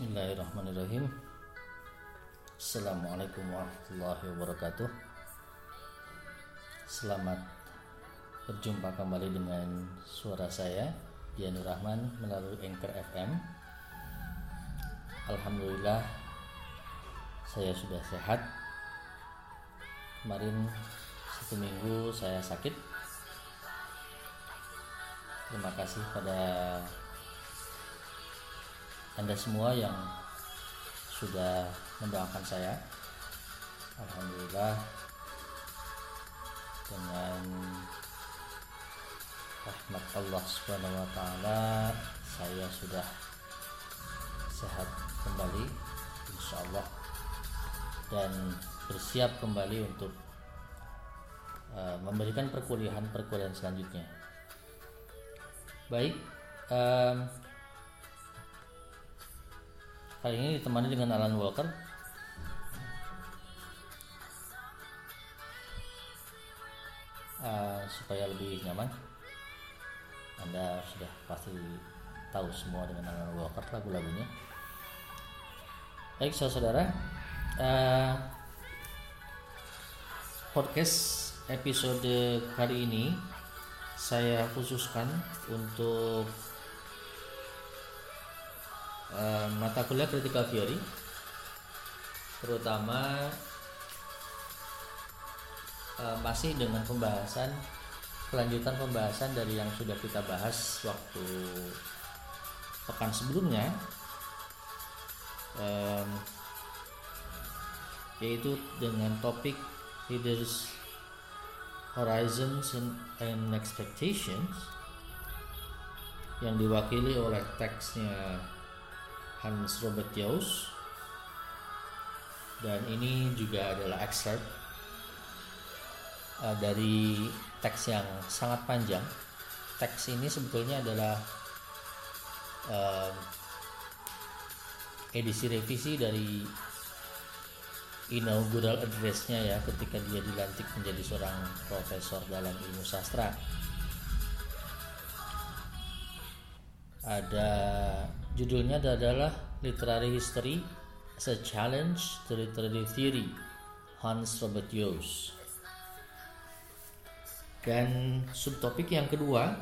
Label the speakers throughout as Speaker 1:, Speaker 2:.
Speaker 1: Bismillahirrahmanirrahim. Assalamualaikum warahmatullahi wabarakatuh. Selamat berjumpa kembali dengan suara saya Dianur Rahman melalui Anchor FM Alhamdulillah saya sudah sehat. Kemarin satu minggu saya sakit. Terima kasih pada anda semua yang sudah mendoakan saya. Alhamdulillah dengan rahmat Allah Subhanahu wa taala saya sudah sehat kembali insyaallah dan bersiap kembali untuk uh, memberikan perkuliahan-perkuliahan selanjutnya. Baik, um, Kali ini ditemani dengan Alan Walker. Uh, supaya lebih nyaman, Anda sudah pasti tahu semua dengan Alan Walker lagu-lagunya. Baik, saudara, uh, podcast episode kali ini saya khususkan untuk uh, mata kuliah critical theory terutama uh, masih dengan pembahasan kelanjutan pembahasan dari yang sudah kita bahas waktu pekan sebelumnya um, yaitu dengan topik leaders horizons and, and expectations yang diwakili oleh teksnya Hans Robert dan ini juga adalah excerpt uh, dari teks yang sangat panjang. Teks ini sebetulnya adalah uh, edisi revisi dari inaugural address-nya ya ketika dia dilantik menjadi seorang profesor dalam ilmu sastra ada judulnya adalah Literary History as a Challenge to Literary Theory Hans Robert Joost. Dan subtopik yang kedua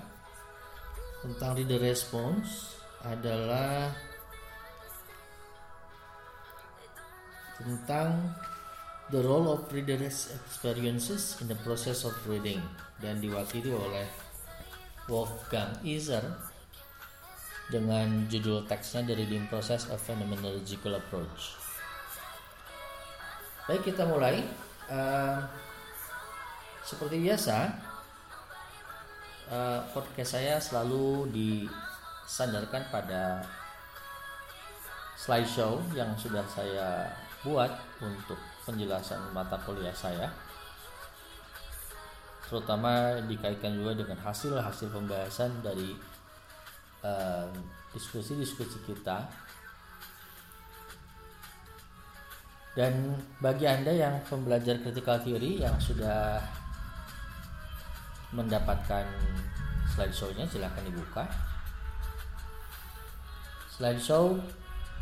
Speaker 1: tentang reader response adalah tentang the role of reader's experiences in the process of reading dan diwakili oleh Wolfgang Iser dengan judul teksnya dari The Process of Phenomenological Approach. Baik kita mulai. Uh, seperti biasa, uh, podcast saya selalu disandarkan pada slideshow yang sudah saya buat untuk penjelasan mata kuliah saya terutama dikaitkan juga dengan hasil-hasil pembahasan dari diskusi-diskusi kita. Dan bagi anda yang pembelajar critical theory yang sudah mendapatkan slideshow-nya silahkan dibuka. Slideshow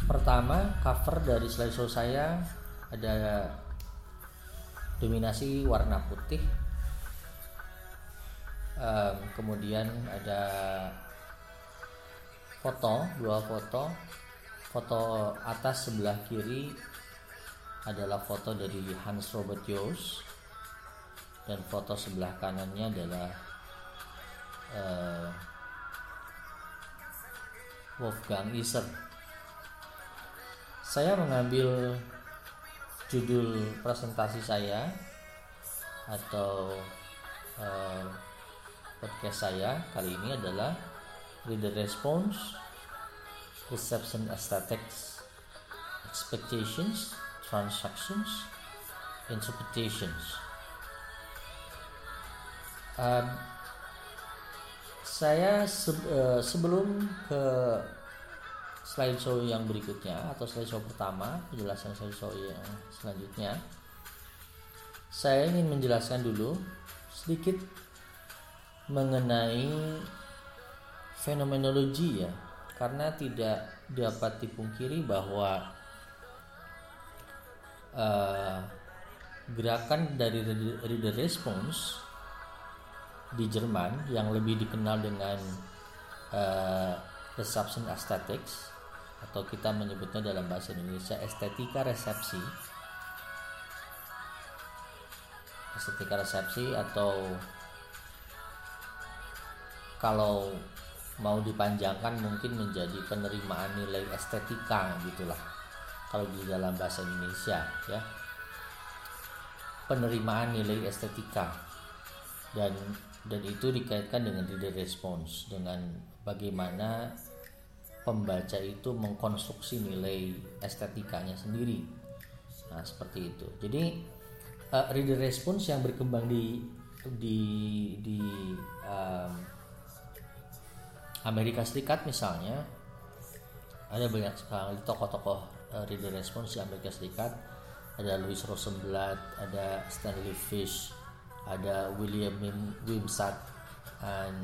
Speaker 1: pertama cover dari slideshow saya ada dominasi warna putih. Um, kemudian ada foto dua foto. Foto atas sebelah kiri adalah foto dari Hans Robert Joost. Dan foto sebelah kanannya adalah uh, Wolfgang Iser saya mengambil judul presentasi saya atau uh, podcast saya kali ini adalah reader response, perception aesthetics, expectations, transactions, interpretations. Um, saya se uh, sebelum ke slideshow yang berikutnya atau slideshow pertama penjelasan slideshow yang selanjutnya saya ingin menjelaskan dulu sedikit mengenai fenomenologi ya karena tidak dapat dipungkiri bahwa uh, gerakan dari reader response di Jerman yang lebih dikenal dengan uh, reception aesthetics atau kita menyebutnya dalam bahasa Indonesia estetika resepsi. Estetika resepsi atau kalau mau dipanjangkan mungkin menjadi penerimaan nilai estetika gitulah. Kalau di dalam bahasa Indonesia ya. Penerimaan nilai estetika. Dan dan itu dikaitkan dengan reader response dengan bagaimana pembaca itu mengkonstruksi nilai estetikanya sendiri. Nah seperti itu. Jadi uh, reader response yang berkembang di di di um, Amerika Serikat misalnya ada banyak sekali tokoh-tokoh uh, reader response di Amerika Serikat. Ada Louis Rosenblatt ada Stanley Fish ada William Wimsatt dan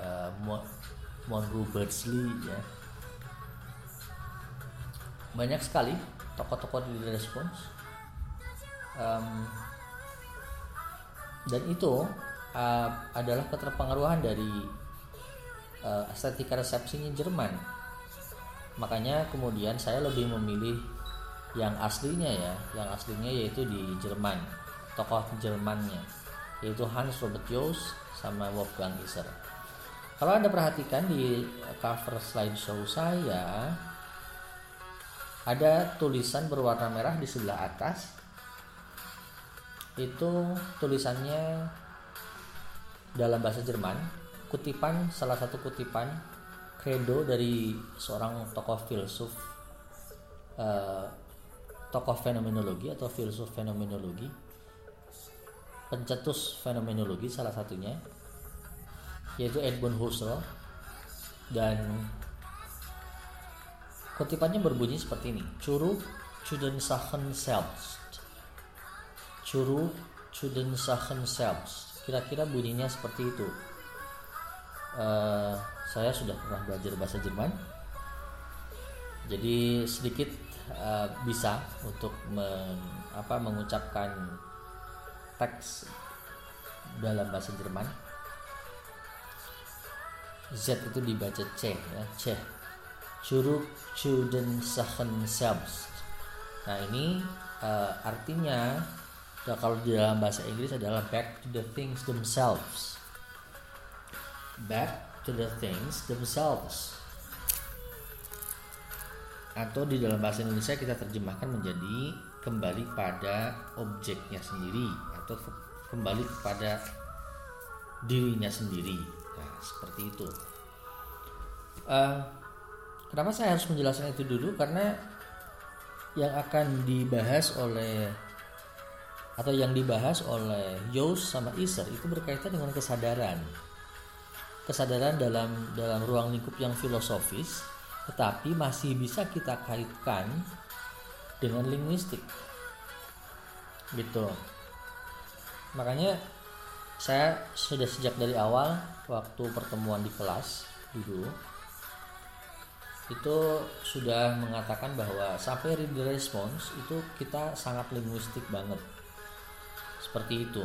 Speaker 1: uh, Monroe Beardsley ya. Banyak sekali tokoh-tokoh reader response um, dan itu uh, adalah keterpengaruhan dari uh, estetika resepsinya Jerman. Makanya kemudian saya lebih memilih yang aslinya ya yang aslinya yaitu di Jerman tokoh Jermannya yaitu Hans Robert Jost sama Wolfgang Iser kalau anda perhatikan di cover slideshow saya ada tulisan berwarna merah di sebelah atas. Itu tulisannya dalam bahasa Jerman kutipan salah satu kutipan credo dari seorang tokoh filsuf uh, tokoh fenomenologi atau filsuf fenomenologi pencetus fenomenologi salah satunya yaitu Edmund Husserl. Dan kutipannya berbunyi seperti ini Curu Chuden Sachen Selbst. Curu Chuden Sachen Selbst. Kira-kira bunyinya seperti itu uh, saya sudah pernah belajar bahasa Jerman. Jadi sedikit uh, bisa untuk men, apa, mengucapkan teks dalam bahasa Jerman. Z itu dibaca C ya C. Curug Chuden Sachen Selbst nah ini uh, artinya kalau di dalam bahasa Inggris adalah back to the things themselves back to the things themselves. Atau di dalam bahasa Indonesia kita terjemahkan menjadi kembali pada objeknya sendiri atau kembali kepada dirinya sendiri. Nah seperti itu. Uh, kenapa saya harus menjelaskan itu dulu? Karena yang akan dibahas oleh atau yang dibahas oleh Yos sama Iser itu berkaitan dengan kesadaran kesadaran dalam dalam ruang lingkup yang filosofis tetapi masih bisa kita kaitkan dengan linguistik. Gitu. Makanya saya sudah sejak dari awal waktu pertemuan di kelas dulu itu sudah mengatakan bahwa sampai reader response itu kita sangat linguistik banget. Seperti itu.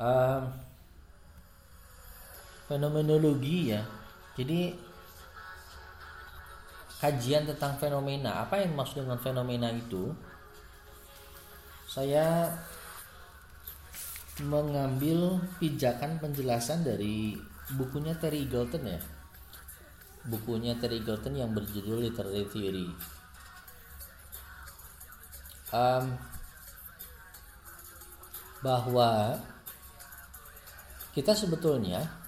Speaker 1: Um, fenomenologi ya. Jadi kajian tentang fenomena apa yang maksud dengan fenomena itu? Saya mengambil pijakan penjelasan dari bukunya Terry Eagleton ya. Bukunya Terry Eagleton yang berjudul Literary Theory. Um, bahwa kita sebetulnya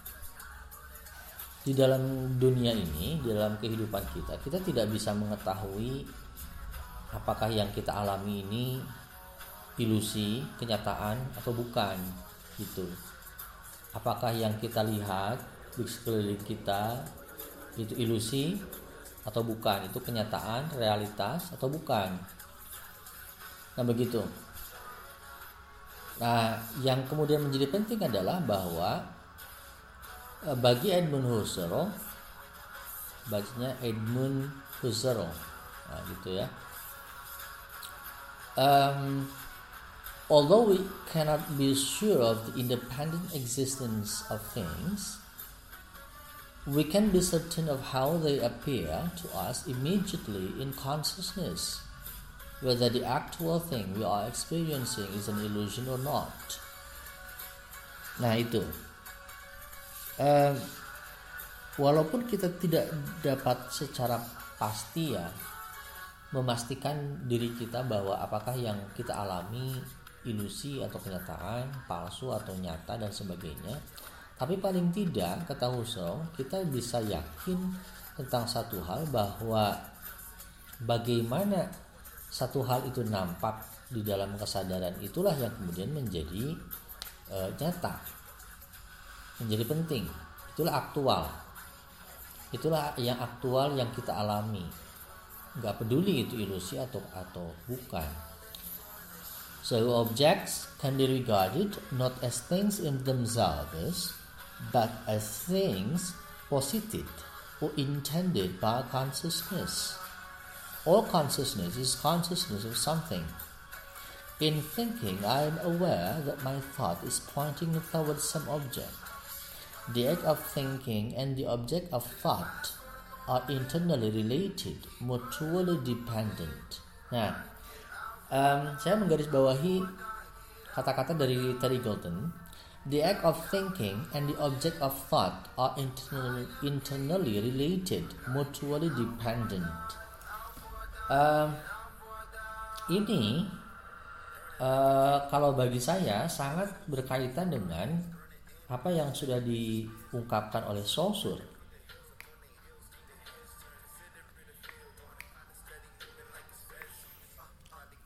Speaker 1: di dalam dunia ini, di dalam kehidupan kita, kita tidak bisa mengetahui apakah yang kita alami ini ilusi, kenyataan atau bukan gitu. Apakah yang kita lihat di sekeliling kita itu ilusi atau bukan, itu kenyataan, realitas atau bukan. Nah, begitu. Nah, yang kemudian menjadi penting adalah bahwa bagi Edmund Husserl bacanya Edmund Husserl. Nah, gitu ya. Um, although we cannot be sure of the independent existence of things we can be certain of how they appear to us immediately in consciousness whether the actual thing we are experiencing is an illusion or not. Nah itu um, walaupun kita tidak dapat secara pasti ya memastikan diri kita bahwa apakah yang kita alami ilusi atau kenyataan palsu atau nyata dan sebagainya. Tapi paling tidak kata Husserl kita bisa yakin tentang satu hal bahwa bagaimana satu hal itu nampak di dalam kesadaran itulah yang kemudian menjadi e, nyata menjadi penting. Itulah aktual. Itulah yang aktual yang kita alami. Nggak peduli itu ilusi atau atau bukan. So objects can be regarded not as things in themselves but as things posited or intended by consciousness. All consciousness is consciousness of something. In thinking i am aware that my thought is pointing towards some object the act of thinking and the object of thought are internally related, mutually dependent. Nah, um, saya menggarisbawahi kata-kata dari Terry Golden. The act of thinking and the object of thought are internally, internally related, mutually dependent. Um, ini uh, kalau bagi saya sangat berkaitan dengan apa yang sudah diungkapkan oleh Saussure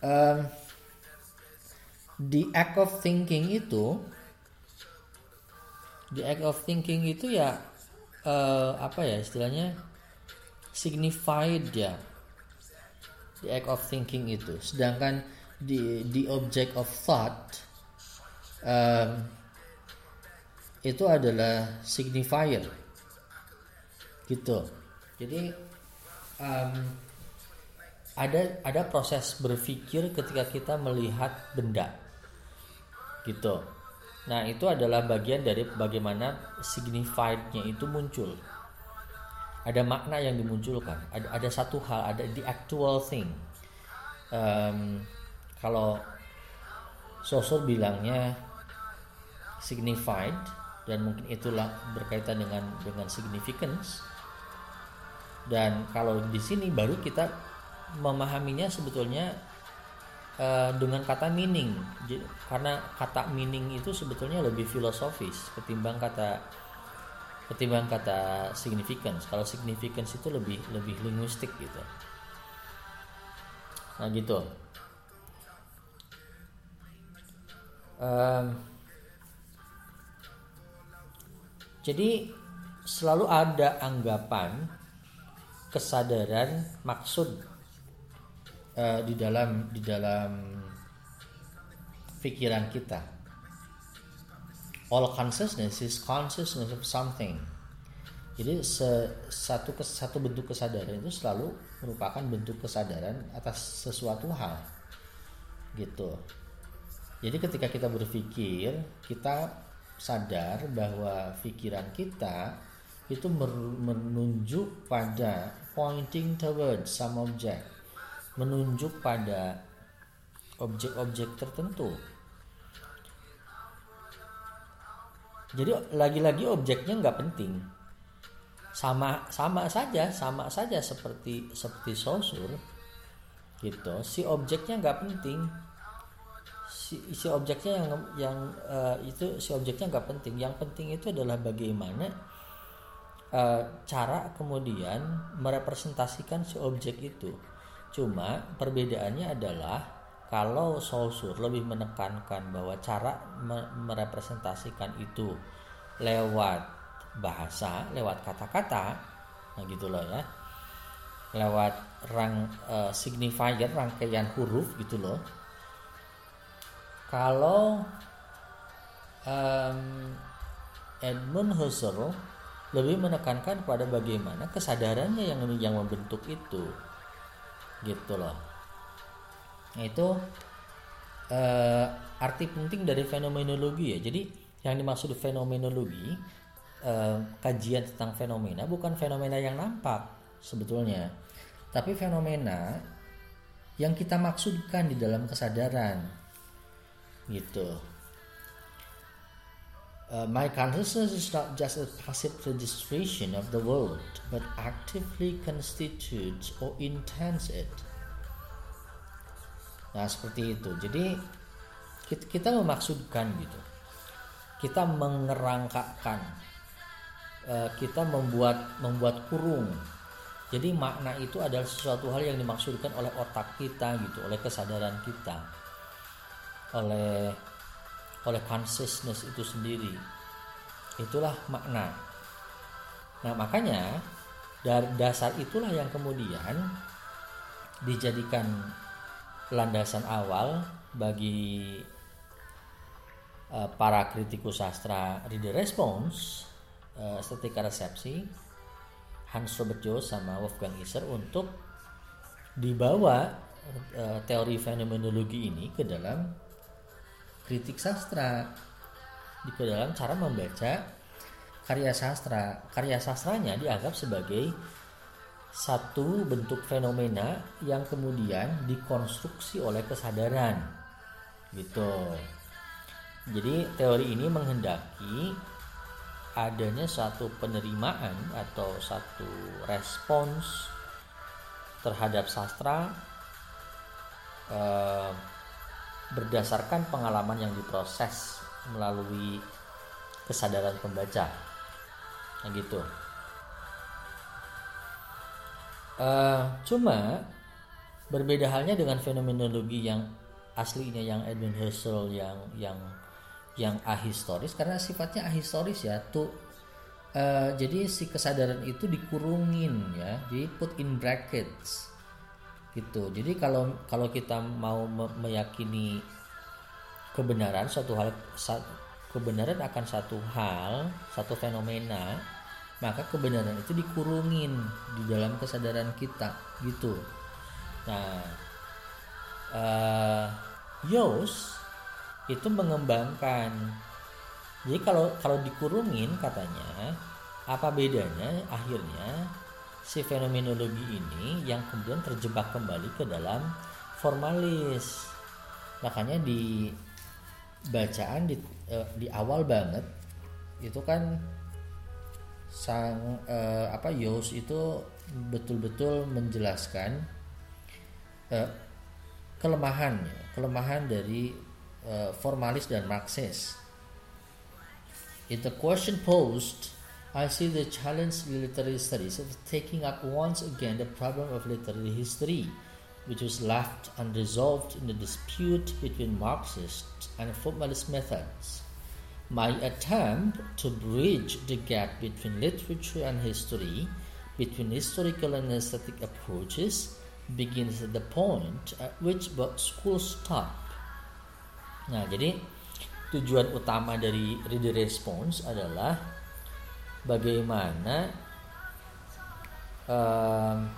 Speaker 1: um, the act of thinking itu the act of thinking itu ya uh, apa ya istilahnya signified ya the act of thinking itu. Sedangkan the the object of thought um, itu adalah signifier. Gitu. Jadi um, ada ada proses berpikir ketika kita melihat benda. Gitu. Nah itu adalah bagian dari bagaimana signifiednya itu muncul. Ada makna yang dimunculkan. Ada ada satu hal ada the actual thing. Um, kalau sosok bilangnya signified dan mungkin itulah berkaitan dengan dengan significance. Dan kalau di sini baru kita memahaminya sebetulnya uh, dengan kata meaning. Karena kata meaning itu sebetulnya lebih filosofis ketimbang kata ketimbang kata significance. Kalau significance itu lebih lebih linguistik gitu. Nah gitu. Um, Jadi selalu ada anggapan kesadaran maksud uh, di dalam di dalam pikiran kita. All consciousness is consciousness of something. Jadi satu satu bentuk kesadaran itu selalu merupakan bentuk kesadaran atas sesuatu hal. Gitu. Jadi ketika kita berpikir, kita sadar bahwa pikiran kita itu menunjuk pada pointing towards some object menunjuk pada objek-objek tertentu. Jadi lagi-lagi objeknya nggak penting. Sama sama saja sama saja seperti seperti sosur gitu si objeknya nggak penting si, si objeknya yang yang uh, itu si objeknya nggak penting. Yang penting itu adalah bagaimana uh, cara kemudian merepresentasikan si objek itu. Cuma perbedaannya adalah kalau Saussure lebih menekankan bahwa cara me merepresentasikan itu lewat bahasa lewat kata-kata nah gitu loh ya lewat rang uh, signifier rangkaian huruf gitu loh kalau um, Edmund Husserl lebih menekankan pada bagaimana kesadarannya yang yang membentuk itu. Gitu loh. Itu uh, arti penting dari fenomenologi ya. Jadi yang dimaksud fenomenologi uh, kajian tentang fenomena bukan fenomena yang nampak sebetulnya. Tapi fenomena yang kita maksudkan di dalam kesadaran gitu Uh, my consciousness is not just a passive registration of the world, but actively constitutes or intends it. Nah, seperti itu. Jadi kita, kita memaksudkan gitu. Kita mengerangkakan. Uh, kita membuat membuat kurung. Jadi makna itu adalah sesuatu hal yang dimaksudkan oleh otak kita gitu, oleh kesadaran kita. Oleh oleh consciousness itu sendiri. Itulah makna. Nah, makanya dari dasar itulah yang kemudian dijadikan landasan awal bagi uh, para kritikus sastra reader response uh, estetika resepsi Hans Robert Jones sama Wolfgang Iser untuk dibawa uh, teori fenomenologi ini ke dalam kritik sastra di dalam cara membaca karya sastra. Karya sastranya dianggap sebagai satu bentuk fenomena yang kemudian dikonstruksi oleh kesadaran. Gitu. Jadi teori ini menghendaki adanya satu penerimaan atau satu respons terhadap sastra eh, berdasarkan pengalaman yang diproses melalui kesadaran pembaca. Nah, gitu. Uh, cuma berbeda halnya dengan fenomenologi yang aslinya yang Edwin Husserl yang yang yang ahistoris karena sifatnya ahistoris ya tuh uh, jadi si kesadaran itu dikurungin ya jadi put in brackets gitu. Jadi kalau kalau kita mau meyakini kebenaran suatu hal kebenaran akan satu hal satu fenomena maka kebenaran itu dikurungin di dalam kesadaran kita. Gitu. Nah uh, Yos itu mengembangkan. Jadi kalau kalau dikurungin katanya apa bedanya akhirnya si fenomenologi ini yang kemudian terjebak kembali ke dalam formalis makanya di bacaan di, uh, di awal banget itu kan sang uh, apa Yos itu betul-betul menjelaskan uh, kelemahan kelemahan dari uh, formalis dan marxis. In the question posed I see the challenge in literary studies of taking up once again the problem of literary history, which was left unresolved in the dispute between Marxist and formalist methods. My attempt to bridge the gap between literature and history, between historical and aesthetic approaches, begins at the point at which both schools stop. Nah, jadi tujuan utama dari reader response adalah bagaimana um,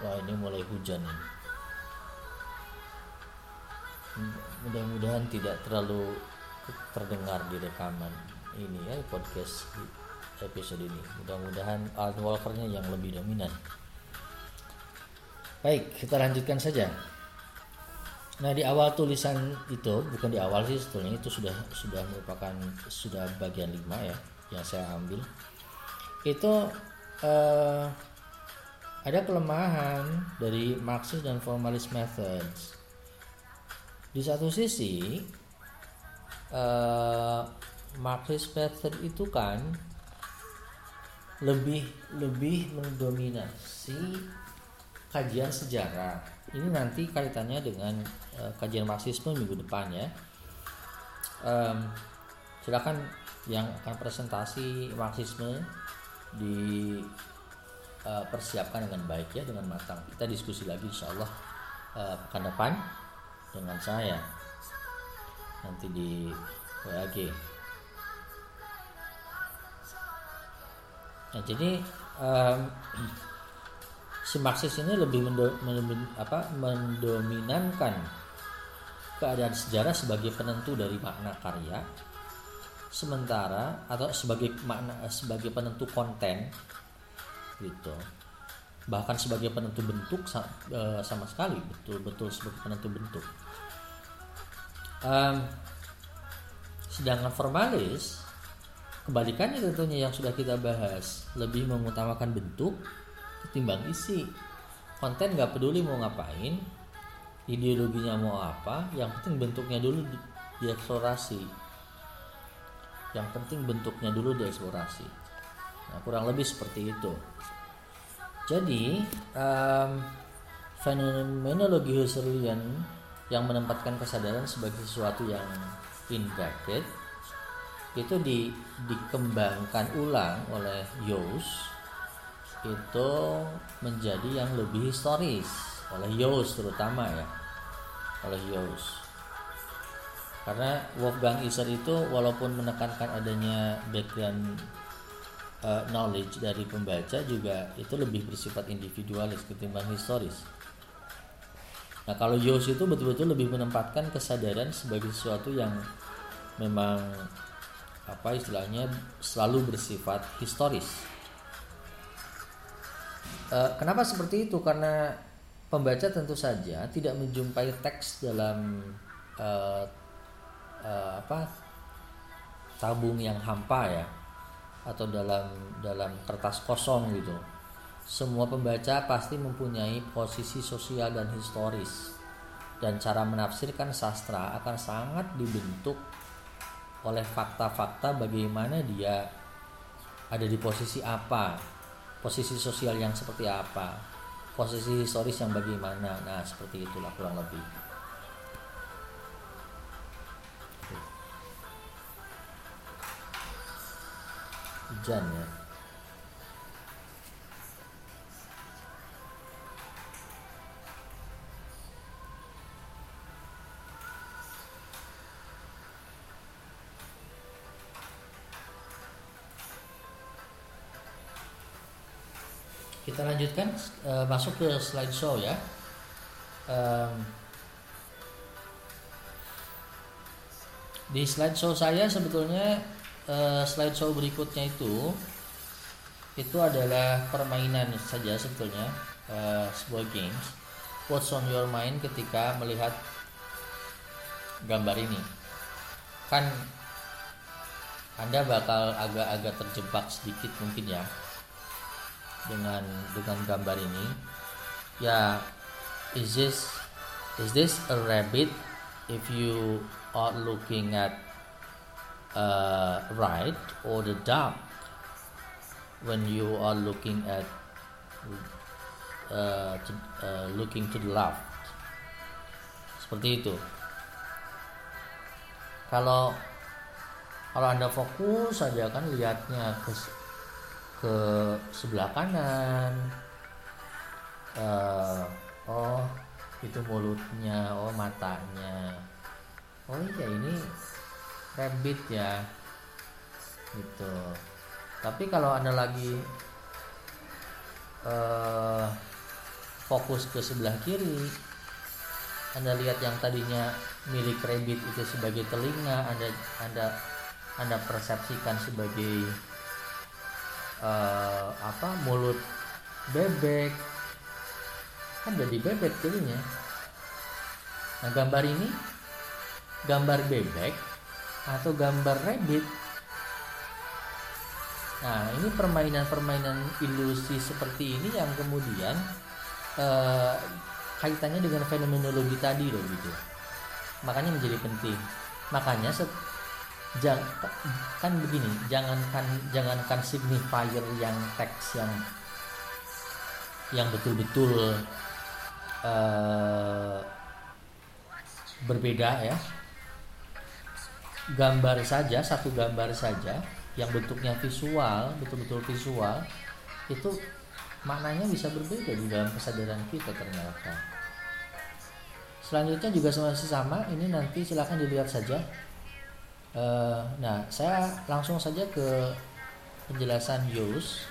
Speaker 1: wah ini mulai hujan ini. Mudah-mudahan tidak terlalu terdengar di rekaman ini ya podcast episode ini. Mudah-mudahan Alan Walkernya yang lebih dominan. Baik kita lanjutkan saja. Nah di awal tulisan itu bukan di awal sih sebetulnya itu sudah sudah merupakan sudah bagian lima ya yang saya ambil itu uh, ada kelemahan dari Marxist dan formalist methods. Di satu sisi uh, Marxist method itu kan lebih lebih mendominasi kajian sejarah. Ini nanti kaitannya dengan uh, kajian Marxisme minggu depan ya. Um, silakan yang akan presentasi marxisme dipersiapkan uh, dengan baik ya dengan matang. Kita diskusi lagi insya Allah uh, pekan depan dengan saya. Nanti di WAG Nah, jadi um, si Marxis ini lebih mendo, mendo, apa, mendominankan keadaan sejarah sebagai penentu dari makna karya, sementara atau sebagai makna sebagai penentu konten, gitu. Bahkan sebagai penentu bentuk e, sama sekali, betul-betul sebagai penentu bentuk. Um, sedangkan formalis Kebalikannya tentunya yang sudah kita bahas, lebih mengutamakan bentuk ketimbang isi. Konten nggak peduli mau ngapain, ideologinya mau apa, yang penting bentuknya dulu di, dieksplorasi. Yang penting bentuknya dulu dieksplorasi. Nah, kurang lebih seperti itu. Jadi, um, fenomenologi Husserlian yang menempatkan kesadaran sebagai sesuatu yang in bracket itu di, dikembangkan ulang oleh Yos itu menjadi yang lebih historis oleh Yos terutama ya oleh Yos karena Wolfgang Iser itu walaupun menekankan adanya background uh, knowledge dari pembaca juga itu lebih bersifat individualis ketimbang historis. Nah kalau Yos itu betul-betul lebih menempatkan kesadaran sebagai sesuatu yang memang apa istilahnya selalu bersifat historis. E, kenapa seperti itu? Karena pembaca tentu saja tidak menjumpai teks dalam e, e, apa tabung yang hampa ya atau dalam dalam kertas kosong gitu. Semua pembaca pasti mempunyai posisi sosial dan historis dan cara menafsirkan sastra akan sangat dibentuk oleh fakta-fakta bagaimana dia ada di posisi apa, posisi sosial yang seperti apa, posisi historis yang bagaimana. Nah, seperti itulah kurang lebih. Hujan ya. kita lanjutkan uh, masuk ke slide show ya um, di slide show saya sebetulnya uh, slide show berikutnya itu itu adalah permainan saja sebetulnya uh, sebuah games. What's on your mind ketika melihat gambar ini? Kan anda bakal agak-agak terjebak sedikit mungkin ya dengan dengan gambar ini. Ya is this is this a rabbit if you are looking at uh, right or the duck when you are looking at uh, to, uh, looking to the left. Seperti itu. Kalau kalau anda fokus saja kan lihatnya ke ke sebelah kanan uh, oh itu mulutnya oh matanya. Oh iya ini rabbit ya. Gitu. Tapi kalau anda lagi uh, fokus ke sebelah kiri anda lihat yang tadinya milik rabbit itu sebagai telinga anda anda anda persepsikan sebagai uh, apa mulut bebek. Kan jadi bebek jadinya. Nah gambar ini gambar bebek atau gambar rabbit nah ini permainan-permainan ilusi seperti ini yang kemudian uh, kaitannya dengan fenomenologi tadi loh gitu. Makanya menjadi penting. Makanya kan begini jangankan jangankan signifier yang teks yang yang betul-betul uh, berbeda ya gambar saja satu gambar saja yang bentuknya visual betul-betul visual itu maknanya bisa berbeda di dalam kesadaran kita ternyata selanjutnya juga masih sama ini nanti silahkan dilihat saja Uh, nah, saya langsung saja ke penjelasan Yus.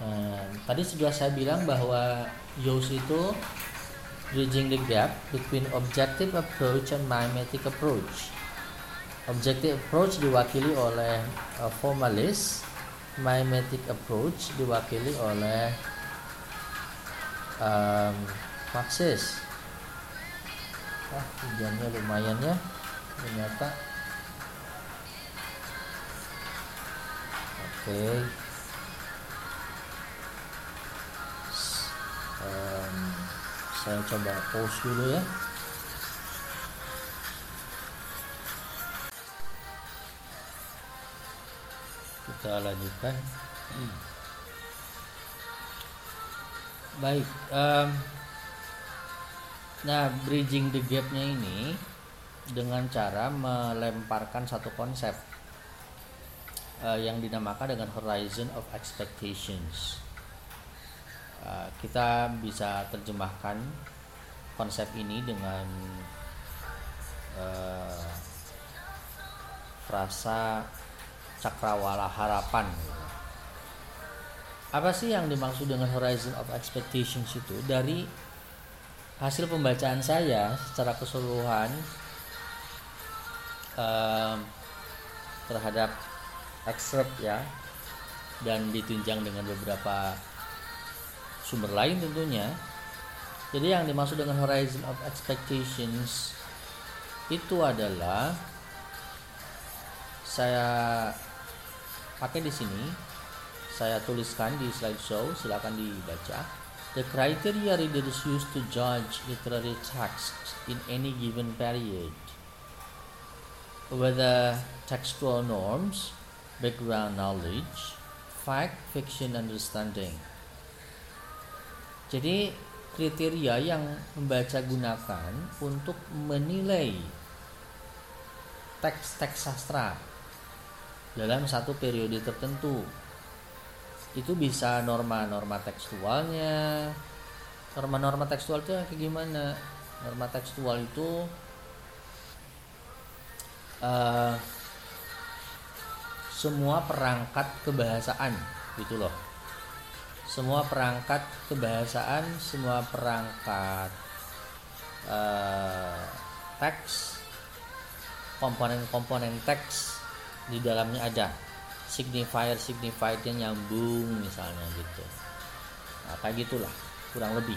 Speaker 1: Nah, tadi sudah saya bilang bahwa YOS itu bridging the gap between objective approach and mimetic approach. Objective approach diwakili oleh uh, formalist, mimetic approach diwakili oleh um, Marxist. Ah, hujannya lumayan ya, ternyata. Oke. Okay. Um, saya coba pause dulu ya. Kita lanjutkan. Baik. Um, nah, bridging the gapnya ini dengan cara melemparkan satu konsep uh, yang dinamakan dengan horizon of expectations. Uh, kita bisa terjemahkan konsep ini dengan uh, frasa cakrawala harapan. Apa sih yang dimaksud dengan horizon of expectations itu? Dari hasil pembacaan saya secara keseluruhan uh, terhadap excerpt ya dan ditunjang dengan beberapa sumber lain tentunya. Jadi yang dimaksud dengan horizon of expectations itu adalah saya pakai di sini. Saya tuliskan di slideshow, silakan dibaca. The criteria readers use to judge literary texts in any given period, whether textual norms, background knowledge, fact, fiction, understanding. Jadi kriteria yang membaca gunakan untuk menilai teks-teks sastra dalam satu periode tertentu. Itu bisa norma-norma tekstualnya. Norma-norma tekstual itu kayak gimana? Norma tekstual itu uh, semua perangkat kebahasaan gitu loh semua perangkat kebahasaan, semua perangkat uh, teks, komponen-komponen teks di dalamnya ada signifier signifiernya nyambung misalnya gitu. Nah, kayak gitulah kurang lebih.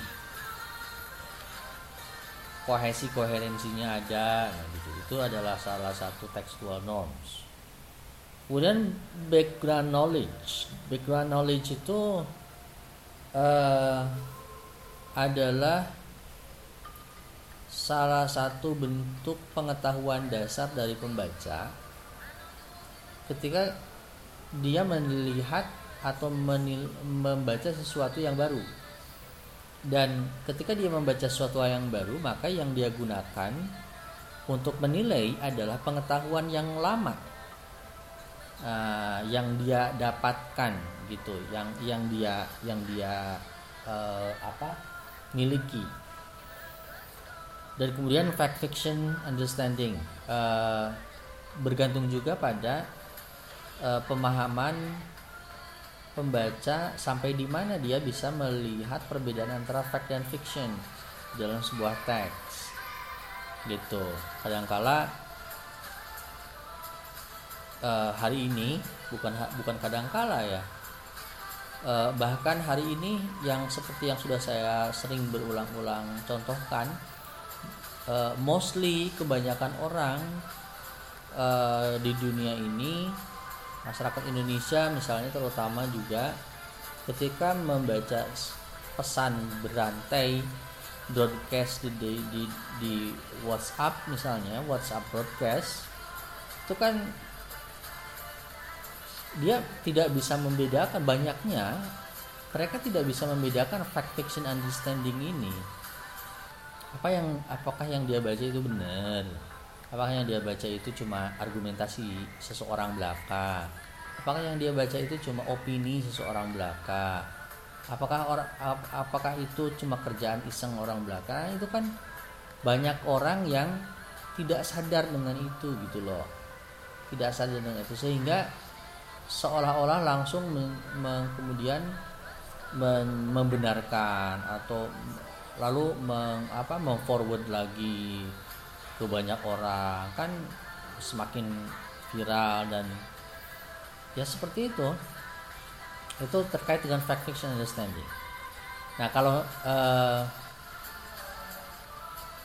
Speaker 1: Kohesi koherensinya ada, nah gitu. Itu adalah salah satu textual norms. Kemudian background knowledge. Background knowledge itu uh, adalah salah satu bentuk pengetahuan dasar dari pembaca ketika dia melihat atau menil, membaca sesuatu yang baru. Dan ketika dia membaca sesuatu yang baru maka yang dia gunakan untuk menilai adalah pengetahuan yang lama uh, yang dia dapatkan gitu yang yang dia yang dia uh, apa miliki. Dan kemudian fact fiction understanding uh, bergantung juga pada uh, pemahaman pembaca sampai di mana dia bisa melihat perbedaan antara fact dan fiction dalam sebuah teks. Gitu. Kadangkala uh, hari ini bukan bukan kadangkala ya. Uh, bahkan hari ini yang seperti yang sudah saya sering berulang-ulang contohkan uh, mostly kebanyakan orang uh, di dunia ini masyarakat Indonesia misalnya terutama juga ketika membaca pesan berantai broadcast di, di, di, di WhatsApp misalnya WhatsApp broadcast itu kan dia tidak bisa membedakan banyaknya mereka tidak bisa membedakan fact fiction understanding ini. Apa yang apakah yang dia baca itu benar apakah yang dia baca itu cuma argumentasi seseorang belaka? Apakah yang dia baca itu cuma opini seseorang belaka? Apakah orang apakah itu cuma kerjaan iseng orang belaka? Itu kan banyak orang yang tidak sadar dengan itu gitu loh. Tidak sadar dengan itu. Sehingga seolah-olah langsung meng, meng, kemudian membenarkan atau lalu meng, apa memforward lagi ke banyak orang. Kan semakin viral dan ya seperti itu. Itu terkait dengan fact fiction understanding. Nah kalau uh,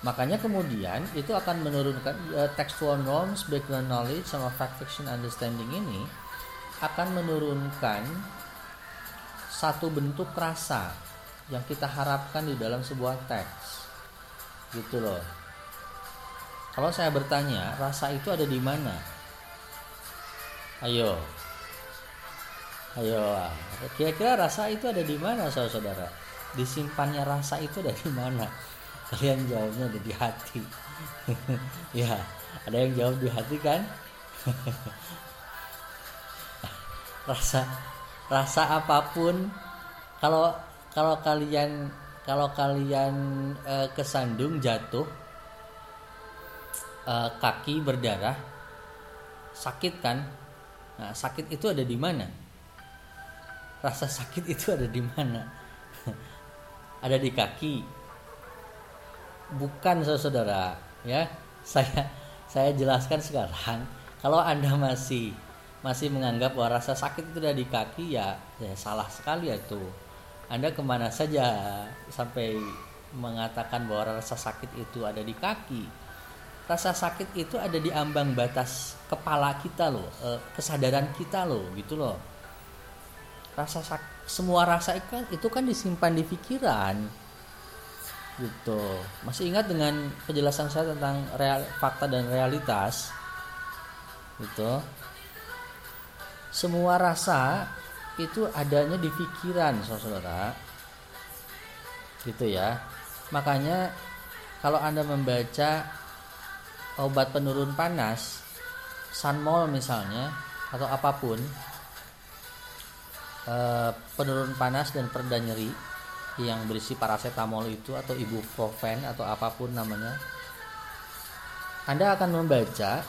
Speaker 1: makanya kemudian itu akan menurunkan uh, textual norms background knowledge sama fact fiction understanding ini akan menurunkan satu bentuk rasa yang kita harapkan di dalam sebuah teks. Gitu loh kalau saya bertanya rasa itu ada di mana? Ayo. Ayo. Kira-kira rasa itu ada di mana saudara-saudara? Disimpannya rasa itu ada di mana? Kalian jawabnya ada di hati. Ya ada yang jawab di hati kan? Rasa rasa apa pun kalau kalau kalian kalau kalian e, kesandung jatuh e, kaki berdarah sakit kan? Nah sakit itu ada di mana? Rasa sakit itu ada di mana? Ada di kaki. Bukan saudara ya. Saya saya jelaskan sekarang kalau anda masih masih menganggap bahwa rasa sakit itu ada di kaki ya, ya salah sekali ya itu. Anda ke mana saja sampai mengatakan bahwa rasa sakit itu ada di kaki rasa sakit itu ada di ambang batas kepala kita loh eh, kesadaran kita loh gitu loh. Rasa sak semua rasa itu kan, itu kan disimpan di pikiran. Gitu. Masih ingat dengan penjelasan saya tentang real, fakta dan realitas? Gitu. Semua rasa itu adanya di pikiran saudara gitu ya. Makanya kalau anda membaca obat penurun panas sunmol misalnya atau apa pun eh, penurun panas dan pereda nyeri yang berisi paracetamol itu atau ibuprofen atau apa pun namanya anda akan membaca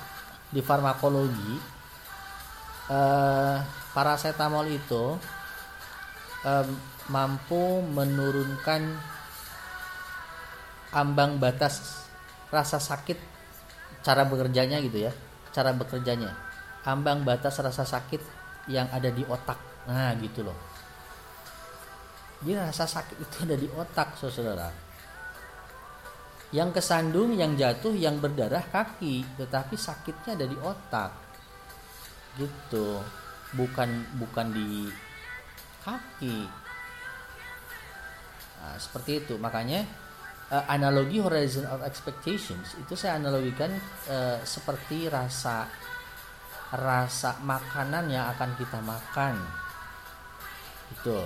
Speaker 1: di farmakologi uh, paracetamol itu um, mampu menurunkan ambang batas rasa sakit cara bekerjanya gitu ya. Cara bekerjanya. Ambang batas rasa sakit yang ada di otak. Nah gitu loh. Jadi rasa sakit itu ada di otak saudara. Yang kesandung yang jatuh yang berdarah kaki tetapi sakitnya ada di otak. Gitu. Bukan bukan di kaki. Nah, seperti itu. Makanya uh, analogi horizon of expectations itu saya analogikan uh, seperti rasa rasa makanan yang akan kita makan. Itu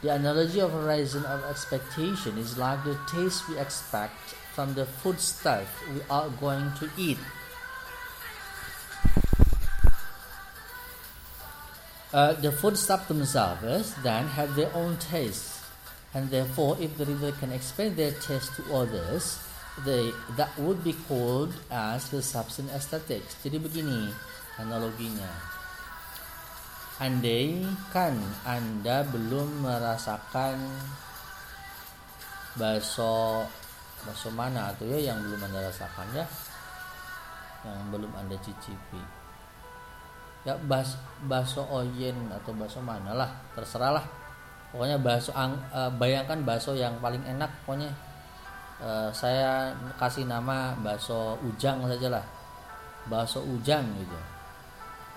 Speaker 1: the analogy of horizon of expectation is like the taste we expect from the food stuff we are going to eat. Uh, the foodstuff themselves then have their own taste, and therefore, if the reader can explain their taste to others, they that would be called as the substance aesthetics. Jadi begini analoginya. Andai kan Anda belum merasakan bakso bakso mana atau ya yang belum Anda rasakan ya yang belum Anda cicipi ya bas bakso oyen atau bakso mana lah terserah pokoknya bakso uh, bayangkan bakso yang paling enak pokoknya uh, saya kasih nama bakso ujang saja lah bakso ujang gitu.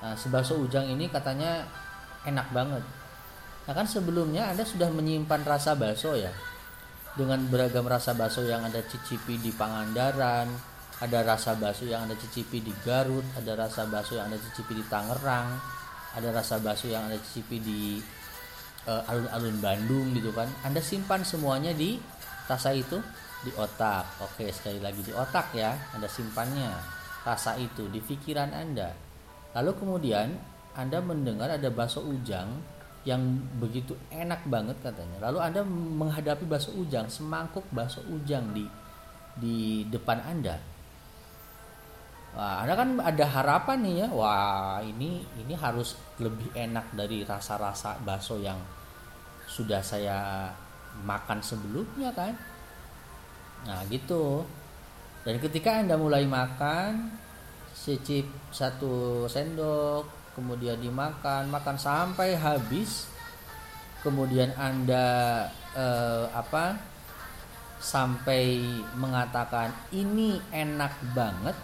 Speaker 1: Nah si bakso ujang ini katanya enak banget. Nah kan sebelumnya anda sudah menyimpan rasa bakso ya? Dengan beragam rasa bakso yang anda cicipi di Pangandaran ada rasa bakso yang anda cicipi di Garut ada rasa bakso yang anda cicipi di Tangerang ada rasa bakso yang anda cicipi di uh, alun-alun Bandung gitu kan. Anda simpan semuanya di rasa itu di otak. Oke sekali lagi di otak ya anda simpannya rasa itu di pikiran anda. Lalu kemudian anda mendengar ada bakso ujang yang begitu enak banget katanya. Lalu anda menghadapi bakso ujang semangkuk bakso ujang di di depan anda Wah, Anda kan ada harapan nih ya. Wah, ini ini harus lebih enak dari rasa-rasa bakso yang sudah saya makan sebelumnya kan nah gitu dan ketika anda mulai makan cicip satu sendok kemudian dimakan makan sampai habis kemudian anda eh, apa sampai mengatakan ini enak banget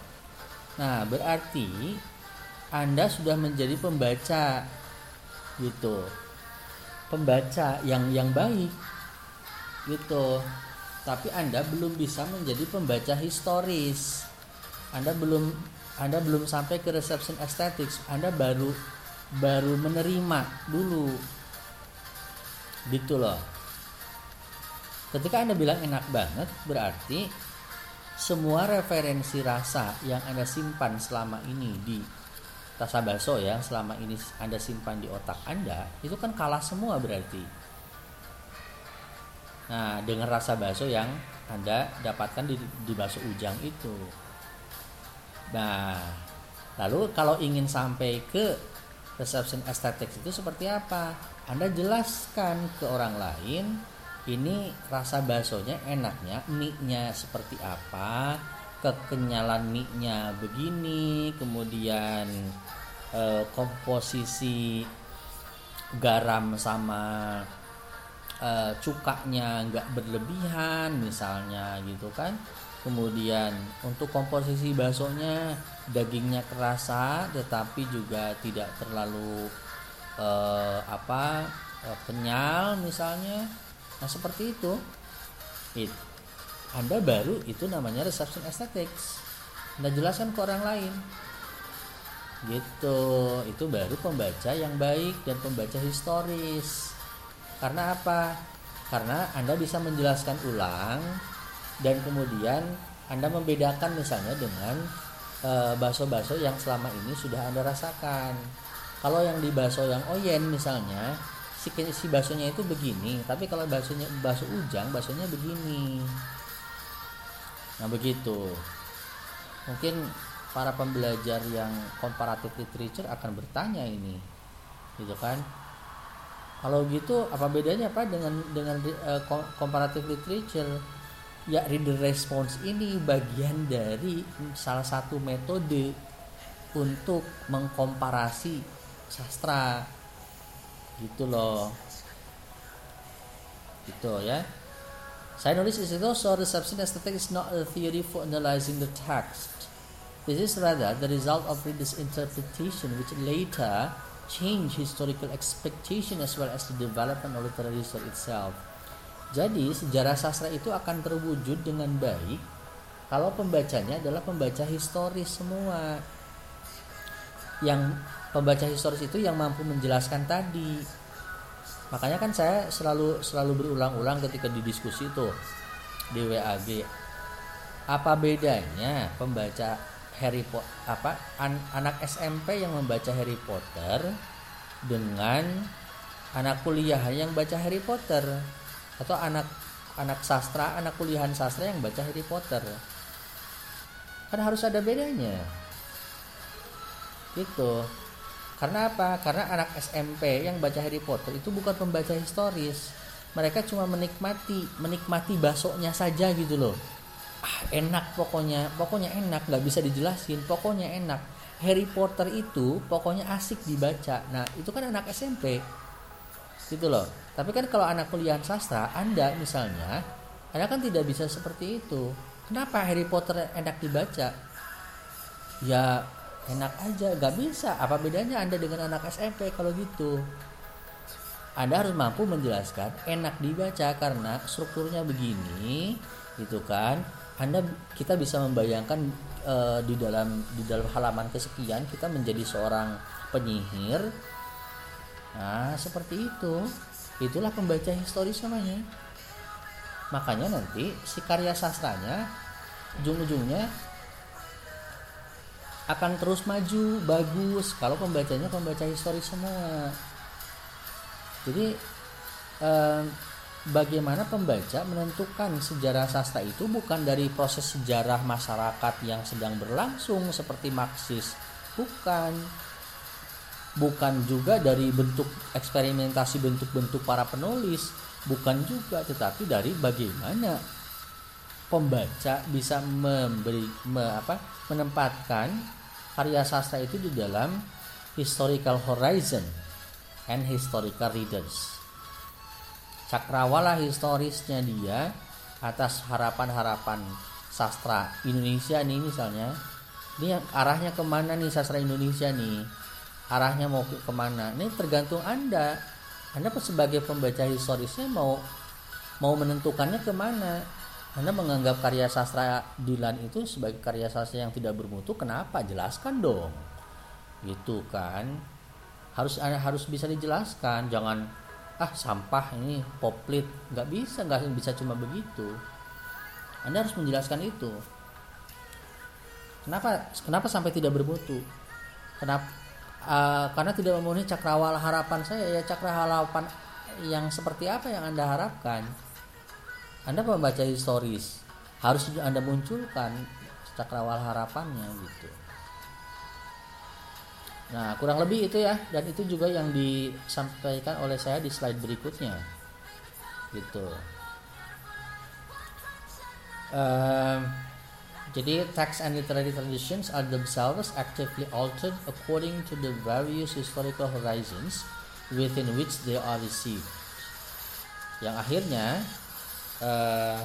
Speaker 1: nah berarti anda sudah menjadi pembaca gitu. Pembaca yang yang baik gitu. Tapi anda belum bisa menjadi pembaca historis. Anda belum anda belum sampai ke reception aesthetics anda baru baru menerima dulu. Gitu loh. Ketika anda bilang enak banget berarti semua referensi rasa yang anda simpan selama ini di rasa bakso ya selama ini anda simpan di otak anda itu kan kalah semua berarti. Nah dengan rasa bakso yang anda dapatkan di, di bakso ujang itu. Nah lalu kalau ingin sampai ke reception aesthetics itu seperti apa? Anda jelaskan ke orang lain ini rasa baksonya enaknya mie-nya seperti apa kekenyalan mie-nya begini, kemudian eh, komposisi garam sama eh, cukanya nggak berlebihan misalnya gitu kan. Kemudian untuk komposisi baksonya dagingnya kerasa tetapi juga tidak terlalu eh, apa eh, kenyal misalnya. Nah seperti itu. It, anda baru itu namanya reception aesthetics. Anda jelaskan ke orang lain. Gitu. Itu baru pembaca yang baik dan pembaca historis. Karena apa? Karena anda bisa menjelaskan ulang dan kemudian anda membedakan misalnya dengan e, bakso-bakso yang selama ini sudah anda rasakan. Kalau yang di bakso yang oyen misalnya si si baksonya itu begini tapi kalau baksonya bakso ujang baksonya begini Nah begitu. Mungkin para pembelajar yang comparative literature akan bertanya ini, gitu kan? Kalau gitu apa bedanya apa dengan dengan uh, literature? Ya reader response ini bagian dari salah satu metode untuk mengkomparasi sastra gitu loh gitu ya Saya nulis is also reception aesthetic is not a theory for analyzing the text. This is rather the result of reader's interpretation which later change historical expectation as well as the development of literary history itself. Jadi sejarah sastra itu akan terwujud dengan baik kalau pembacanya adalah pembaca historis semua. Yang pembaca historis itu yang mampu menjelaskan tadi. Makanya kan saya selalu selalu berulang-ulang ketika di diskusi itu di WAG apa bedanya pembaca Harry Potter apa an, anak SMP yang membaca Harry Potter dengan anak kuliah yang baca Harry Potter? Atau anak anak sastra anak kuliahan sastra yang baca Harry Potter? Kan harus ada bedanya gitu karena apa? Karena anak SMP yang baca Harry Potter itu bukan pembaca historis. Mereka cuma menikmati, menikmati baksonya saja gitu loh. Ah, enak pokoknya, pokoknya enak, nggak bisa dijelasin. Pokoknya enak. Harry Potter itu pokoknya asik dibaca. Nah, itu kan anak SMP. Gitu loh. Tapi kan kalau anak kuliah sastra, Anda misalnya, Anda kan tidak bisa seperti itu. Kenapa Harry Potter enak dibaca? Ya enak aja gak bisa. Apa bedanya anda dengan anak SMP kalau gitu? Anda harus mampu menjelaskan enak dibaca karena strukturnya begini gitu kan? Anda kita bisa membayangkan e, di dalam di dalam halaman kesekian kita menjadi seorang penyihir. Nah seperti itu. Itulah pembaca historis namanya. Makanya nanti si karya sastranya ujung-ujungnya akan terus maju bagus. Kalau pembacanya pembaca historis semua. Jadi eh, bagaimana pembaca menentukan sejarah sastra itu bukan dari proses sejarah masyarakat yang sedang berlangsung seperti Marxis. Bukan. Bukan juga dari bentuk eksperimentasi bentuk-bentuk para penulis. Bukan juga tetapi dari bagaimana pembaca bisa memberi me, apa menempatkan karya sastra itu di dalam historical horizon and historical readers. Cakrawala historisnya dia atas harapan-harapan sastra Indonesia nih misalnya. Ini arahnya ke mana nih sastra Indonesia nih? Arahnya mau ke ke mana? Ini tergantung anda. Anda sebagai pembaca historisnya mau mau menentukannya ke mana anda menganggap karya sastra Dilan itu sebagai karya sastra yang tidak bermutu kenapa? Jelaskan dong. Gitu kan? Harus harus bisa dijelaskan. Jangan ah sampah ini poplit. Nggak bisa nggak bisa cuma begitu. Anda harus menjelaskan itu. Kenapa kenapa sampai tidak bermutu? Kenapa uh, karena tidak memenuhi cakrawala harapan saya. Ya cakrawala harapan yang seperti apa yang anda harapkan anda membaca historis harus anda munculkan cakrawala harapannya gitu. Nah kurang lebih itu ya dan itu juga yang disampaikan oleh saya di slide berikutnya. Gitu. Um, jadi text and literary traditions are themselves actively altered according to the various historical horizons within which they are received. Yang akhirnya uh,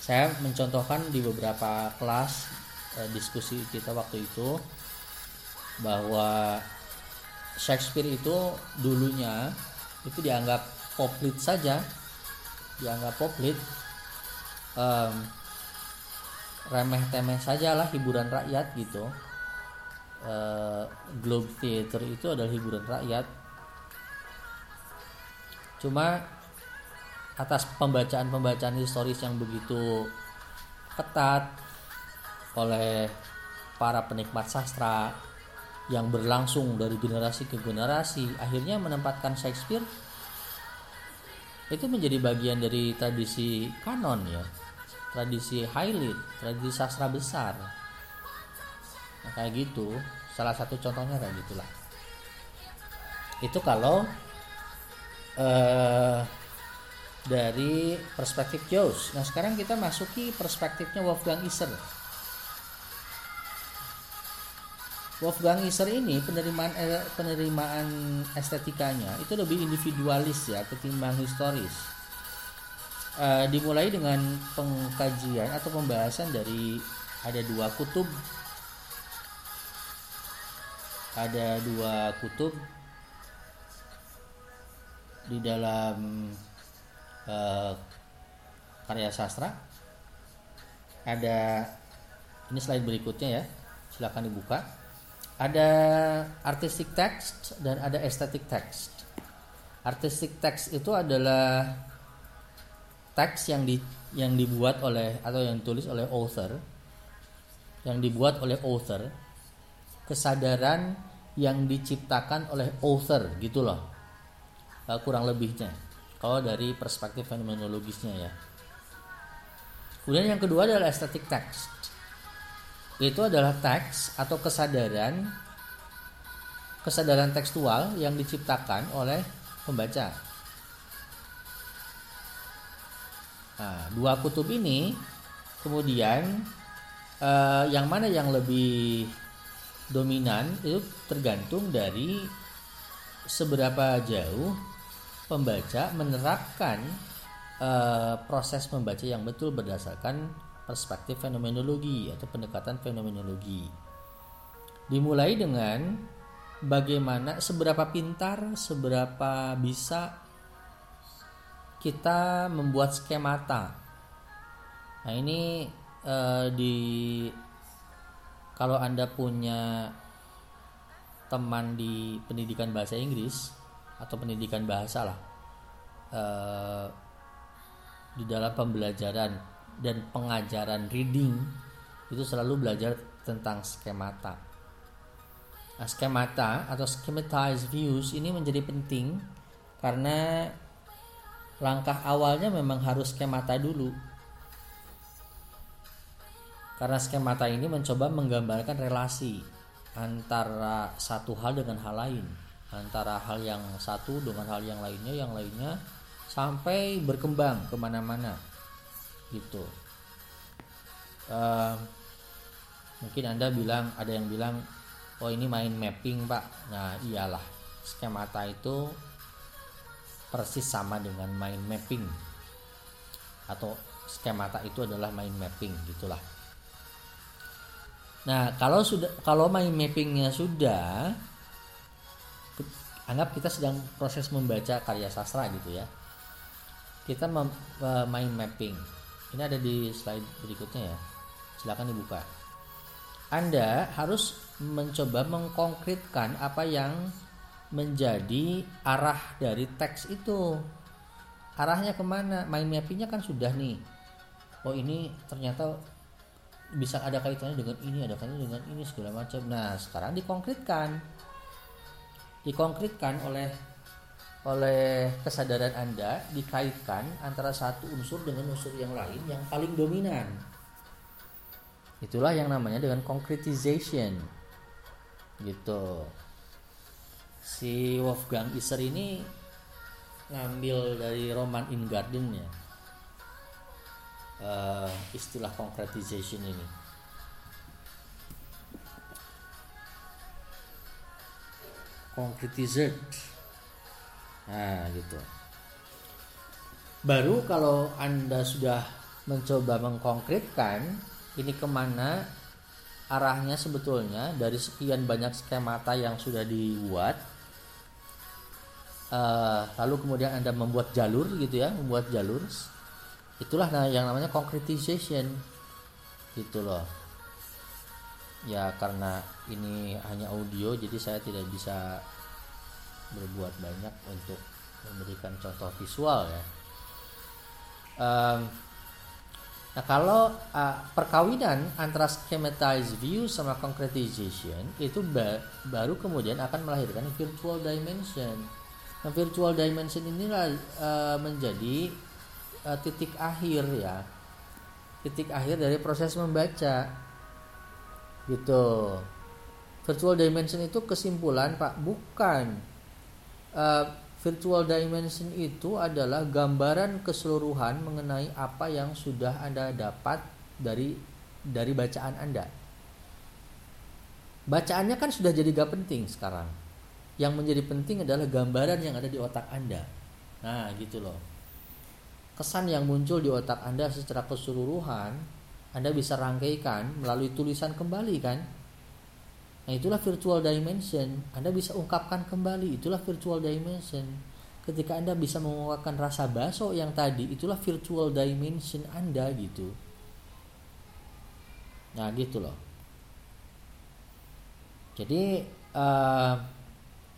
Speaker 1: saya mencontohkan di beberapa kelas uh, diskusi kita waktu itu bahwa Shakespeare itu dulunya itu dianggap poplit saja, dianggap poplit. Um, remeh temeh saja lah hiburan rakyat gitu uh, Globe Theater itu adalah hiburan rakyat cuma atas pembacaan-pembacaan historis yang begitu ketat oleh para penikmat sastra yang berlangsung dari generasi ke generasi akhirnya menempatkan Shakespeare itu menjadi bagian dari tradisi kanon ya tradisi Hailit, tradisi sastra besar. Nah, kayak gitu, salah satu contohnya kayak gitulah. Itu kalau uh, dari perspektif Jaws. Nah sekarang kita masuki perspektifnya Wolfgang Iser. Wolfgang Iser ini penerimaan eh, penerimaan estetikanya itu lebih individualis ya ketimbang historis uh, dimulai dengan pengkajian atau pembahasan dari ada dua kutub ada dua kutub di dalam uh, karya sastra. Ada ini slide berikutnya ya silahkan dibuka. Ada artistic text dan ada aesthetic text. Artistic text itu adalah teks yang di yang dibuat oleh atau yang ditulis oleh author yang dibuat oleh author kesadaran yang diciptakan oleh author gitu loh uh, kurang lebihnya kalau dari perspektif fenomenologisnya ya. Kemudian yang kedua adalah aesthetic text. Itu adalah teks atau kesadaran kesadaran tekstual yang diciptakan oleh pembaca. Nah, dua kutub ini kemudian eh, yang mana yang lebih dominan itu tergantung dari seberapa jauh pembaca menerapkan eh, proses membaca yang betul berdasarkan perspektif fenomenologi atau pendekatan fenomenologi. Dimulai dengan bagaimana seberapa pintar, seberapa bisa kita membuat skemata. Nah ini eh, di kalau anda punya teman di pendidikan bahasa Inggris atau pendidikan bahasa lah. Eh, di dalam pembelajaran dan pengajaran reading itu selalu belajar tentang skemata. Nah, skemata atau schematized views ini menjadi penting karena langkah awalnya memang harus skemata dulu. Karena skemata ini mencoba menggambarkan relasi antara satu hal dengan hal lain antara hal yang satu dengan hal yang lainnya yang lainnya sampai berkembang ke mana-mana gitu. Uh, mungkin anda bilang ada yang bilang oh ini main mapping pak. Nah iyalah skemata itu persis sama dengan main mapping. Atau skemata itu adalah main mapping gitulah. Nah kalau sudah kalau main mappingnya sudah anggap kita sedang proses membaca karya sastra gitu ya. Kita main mapping. Ini ada di slide berikutnya ya. Silahkan dibuka. Anda harus mencoba mengkonkretkan apa yang menjadi arah dari teks itu. Arahnya ke mana? Main mappingnya kan sudah nih. Oh ini ternyata bisa ada kaitannya dengan ini ada kaitannya dengan ini segala macam. Nah sekarang dikonkretkan dikonkretkan oleh oleh kesadaran Anda dikaitkan antara satu unsur dengan unsur yang lain yang paling dominan. Itulah yang namanya dengan concretization. Gitu. Si Wolfgang Iser ini ngambil dari roman In Garden ya. Uh, istilah concretization ini. Concretized Nah, gitu. Baru kalau Anda sudah mencoba mengkonkretkan ini ke mana arahnya sebetulnya dari sekian banyak skemata yang sudah dibuat uh, lalu kemudian anda membuat jalur gitu ya membuat jalur itulah yang namanya concretization. Gitu loh ya karena ini hanya audio jadi saya tidak bisa berbuat banyak untuk memberikan contoh visual ya. Um, nah kalau uh, perkawinan antara schematized view sama concretization itu ba baru kemudian akan melahirkan virtual dimension. Nah, virtual dimension inilah uh, menjadi uh, titik akhir ya, titik akhir dari proses membaca gitu. Virtual dimension itu kesimpulan pak bukan uh, virtual dimension itu adalah gambaran keseluruhan mengenai apa yang sudah Anda dapat dari dari bacaan Anda. Bacaannya kan sudah jadi gak penting sekarang. Yang menjadi penting adalah gambaran yang ada di otak Anda. Nah, gitu loh. Kesan yang muncul di otak Anda secara keseluruhan, Anda bisa rangkaikan melalui tulisan kembali kan? Nah itulah virtual dimension. Anda bisa ungkapkan kembali. Itulah virtual dimension. Ketika Anda bisa mengungkapkan rasa baso yang tadi, itulah virtual dimension Anda gitu. Nah gitu loh. Jadi uh,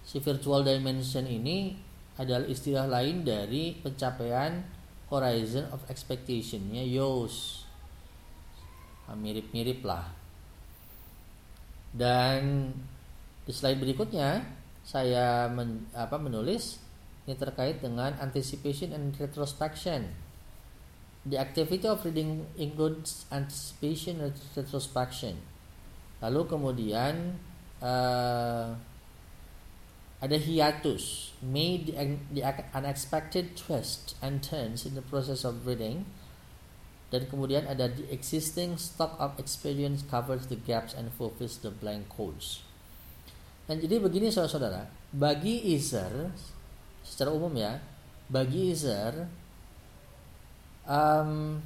Speaker 1: si virtual dimension ini adalah istilah lain dari pencapaian horizon of expectationnya YOS. Nah, mirip-mirip lah dan di slide berikutnya saya men, apa, menulis ini terkait dengan anticipation and retrospection. The activity of reading includes anticipation and retrospection. Lalu kemudian uh, ada hiatus, made the unexpected twist and turns in the process of reading dan kemudian ada the existing stock of experience covers the gaps and fulfills the blank codes. Dan jadi begini saudara-saudara, bagi Iser secara umum ya, bagi Iser um,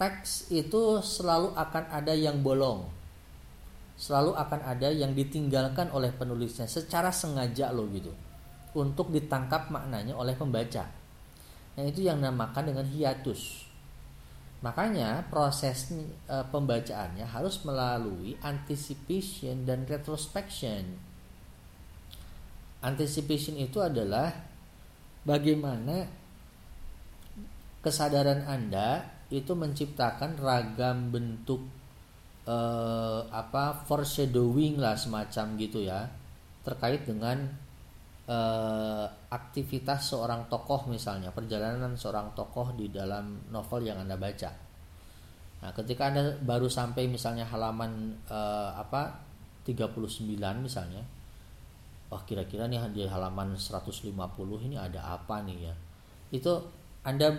Speaker 1: teks itu selalu akan ada yang bolong, selalu akan ada yang ditinggalkan oleh penulisnya secara sengaja loh gitu, untuk ditangkap maknanya oleh pembaca. Nah itu yang dinamakan dengan hiatus. Makanya proses e, pembacaannya harus melalui anticipation dan retrospection. Anticipation itu adalah bagaimana kesadaran Anda itu menciptakan ragam bentuk e, apa foreshadowing lah semacam gitu ya terkait dengan uh, aktivitas seorang tokoh misalnya perjalanan seorang tokoh di dalam novel yang anda baca. Nah ketika anda baru sampai misalnya halaman uh, apa 39 misalnya wah kira-kira nih di halaman 150 ini ada apa nih ya? Itu anda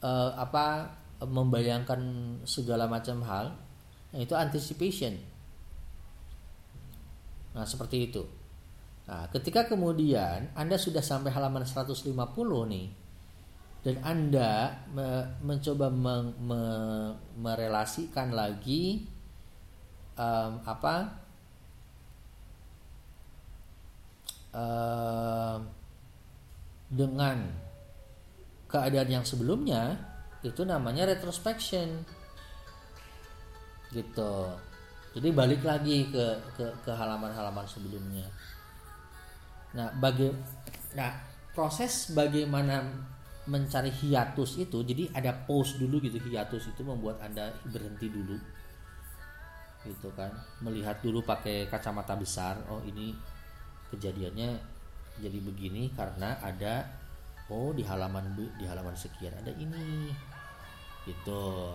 Speaker 1: uh, apa membayangkan segala macam hal itu anticipation. Nah seperti itu nah ketika kemudian anda sudah sampai halaman 150 nih dan anda me mencoba me me merelasikan lagi um, apa uh, dengan keadaan yang sebelumnya itu namanya retrospection. Gitu. Jadi balik lagi ke ke, ke halaman-halaman sebelumnya nah baga nah proses bagaimana mencari hiatus itu jadi ada pause dulu gitu. Hiatus itu membuat anda berhenti dulu gitu kan. Melihat dulu pakai kacamata besar oh ini kejadiannya jadi begini karena ada oh di halaman di halaman sekian ada ini gitu.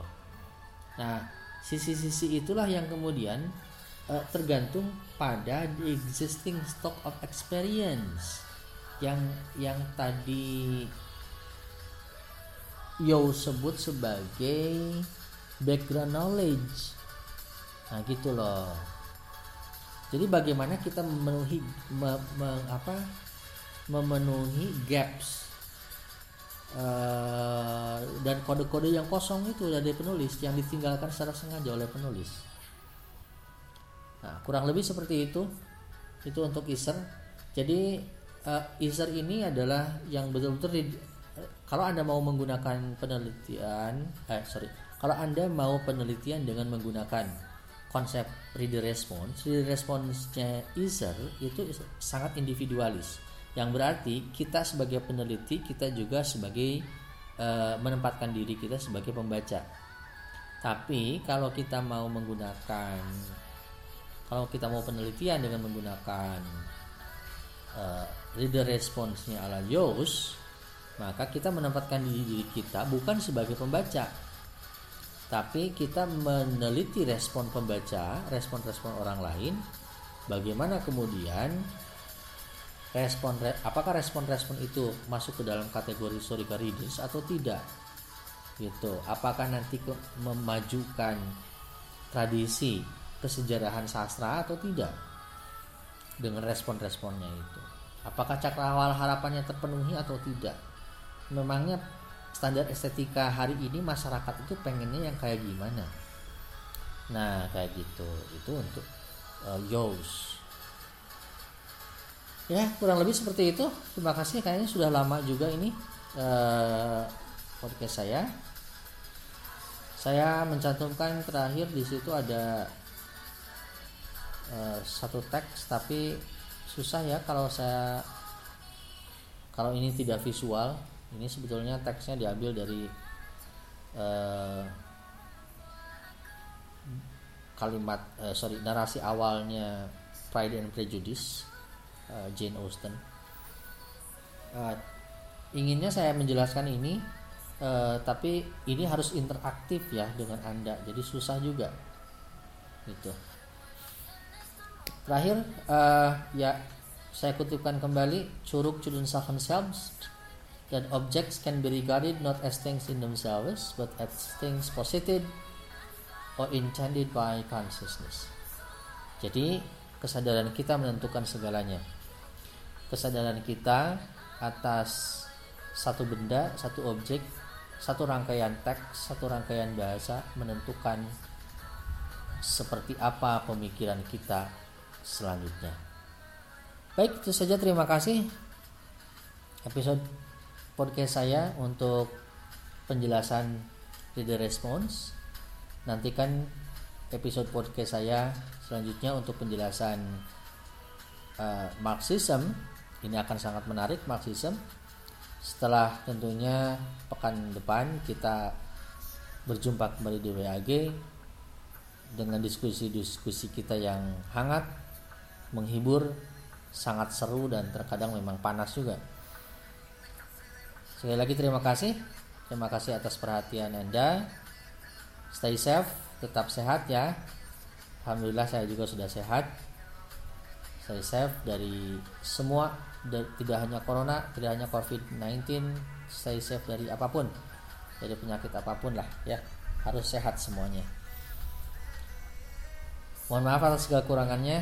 Speaker 1: Nah sisi-sisi itulah yang kemudian uh, tergantung pada the existing stock of experience. Yang yang tadi Yo sebut sebagai background knowledge. Nah gitu loh. Jadi bagaimana kita memenuhi me, me, apa memenuhi gaps uh, dan kode-kode yang kosong itu dari penulis yang ditinggalkan secara sengaja oleh penulis. Nah, kurang lebih seperti itu. Itu untuk Iser. Jadi uh, ini adalah yang betul-betul kalau Anda mau menggunakan penelitian eh sorry, kalau Anda mau penelitian dengan menggunakan konsep reader response, reader response-nya user itu sangat individualis. Yang berarti kita sebagai peneliti kita juga sebagai uh, menempatkan diri kita sebagai pembaca. Tapi kalau kita mau menggunakan kalau kita mau penelitian dengan menggunakan uh, reader response-nya ala Yoast, maka kita menempatkan diri kita bukan sebagai pembaca, tapi kita meneliti respon pembaca, respon-respon orang lain, bagaimana kemudian respon apakah respon-respon itu masuk ke dalam kategori historical readers atau tidak? Gitu. Apakah nanti ke, memajukan tradisi kesejarahan sastra atau tidak dengan respon-responnya itu? Apakah cakrawala harapannya terpenuhi atau tidak? Memangnya standar estetika hari ini masyarakat itu pengennya yang kayak gimana? Nah kayak gitu. Itu untuk uh, Yos ya kurang lebih seperti itu. Terima kasih. Kayaknya sudah lama juga ini uh, podcast saya. Saya mencantumkan terakhir di situ ada uh, satu teks tapi susah ya kalau saya kalau ini tidak visual. Ini sebetulnya teksnya diambil dari uh, kalimat uh, sorry narasi awalnya Pride and Prejudice uh, Jane Austen. Uh, inginnya saya menjelaskan ini uh, tapi ini harus interaktif ya dengan anda jadi susah juga. Gitu terakhir uh, ya saya kutipkan kembali curug cudun saken selves that objects can be regarded not as things in themselves, but as things posited or intended by consciousness. Jadi, kesadaran kita menentukan segalanya. Kesadaran kita atas satu benda, satu objek, satu rangkaian teks, satu rangkaian bahasa menentukan seperti apa pemikiran kita selanjutnya. Baik, itu saja terima kasih. Episode podcast saya untuk penjelasan reader response. Nantikan episode podcast saya selanjutnya untuk penjelasan uh, Marxism. Ini akan sangat menarik Marxism. Setelah tentunya pekan depan kita berjumpa kembali di WAG dengan diskusi-diskusi kita yang hangat, menghibur, sangat seru dan terkadang memang panas juga. Sekali lagi terima kasih. Terima kasih atas perhatian Anda. Stay safe, tetap sehat ya. Alhamdulillah saya juga sudah sehat. stay safe dari semua tidak hanya corona tidak hanya covid 19 stay safe dari apa pun dari penyakit apa pun lah ya harus sehat semuanya mohon maaf atas segala kurangannya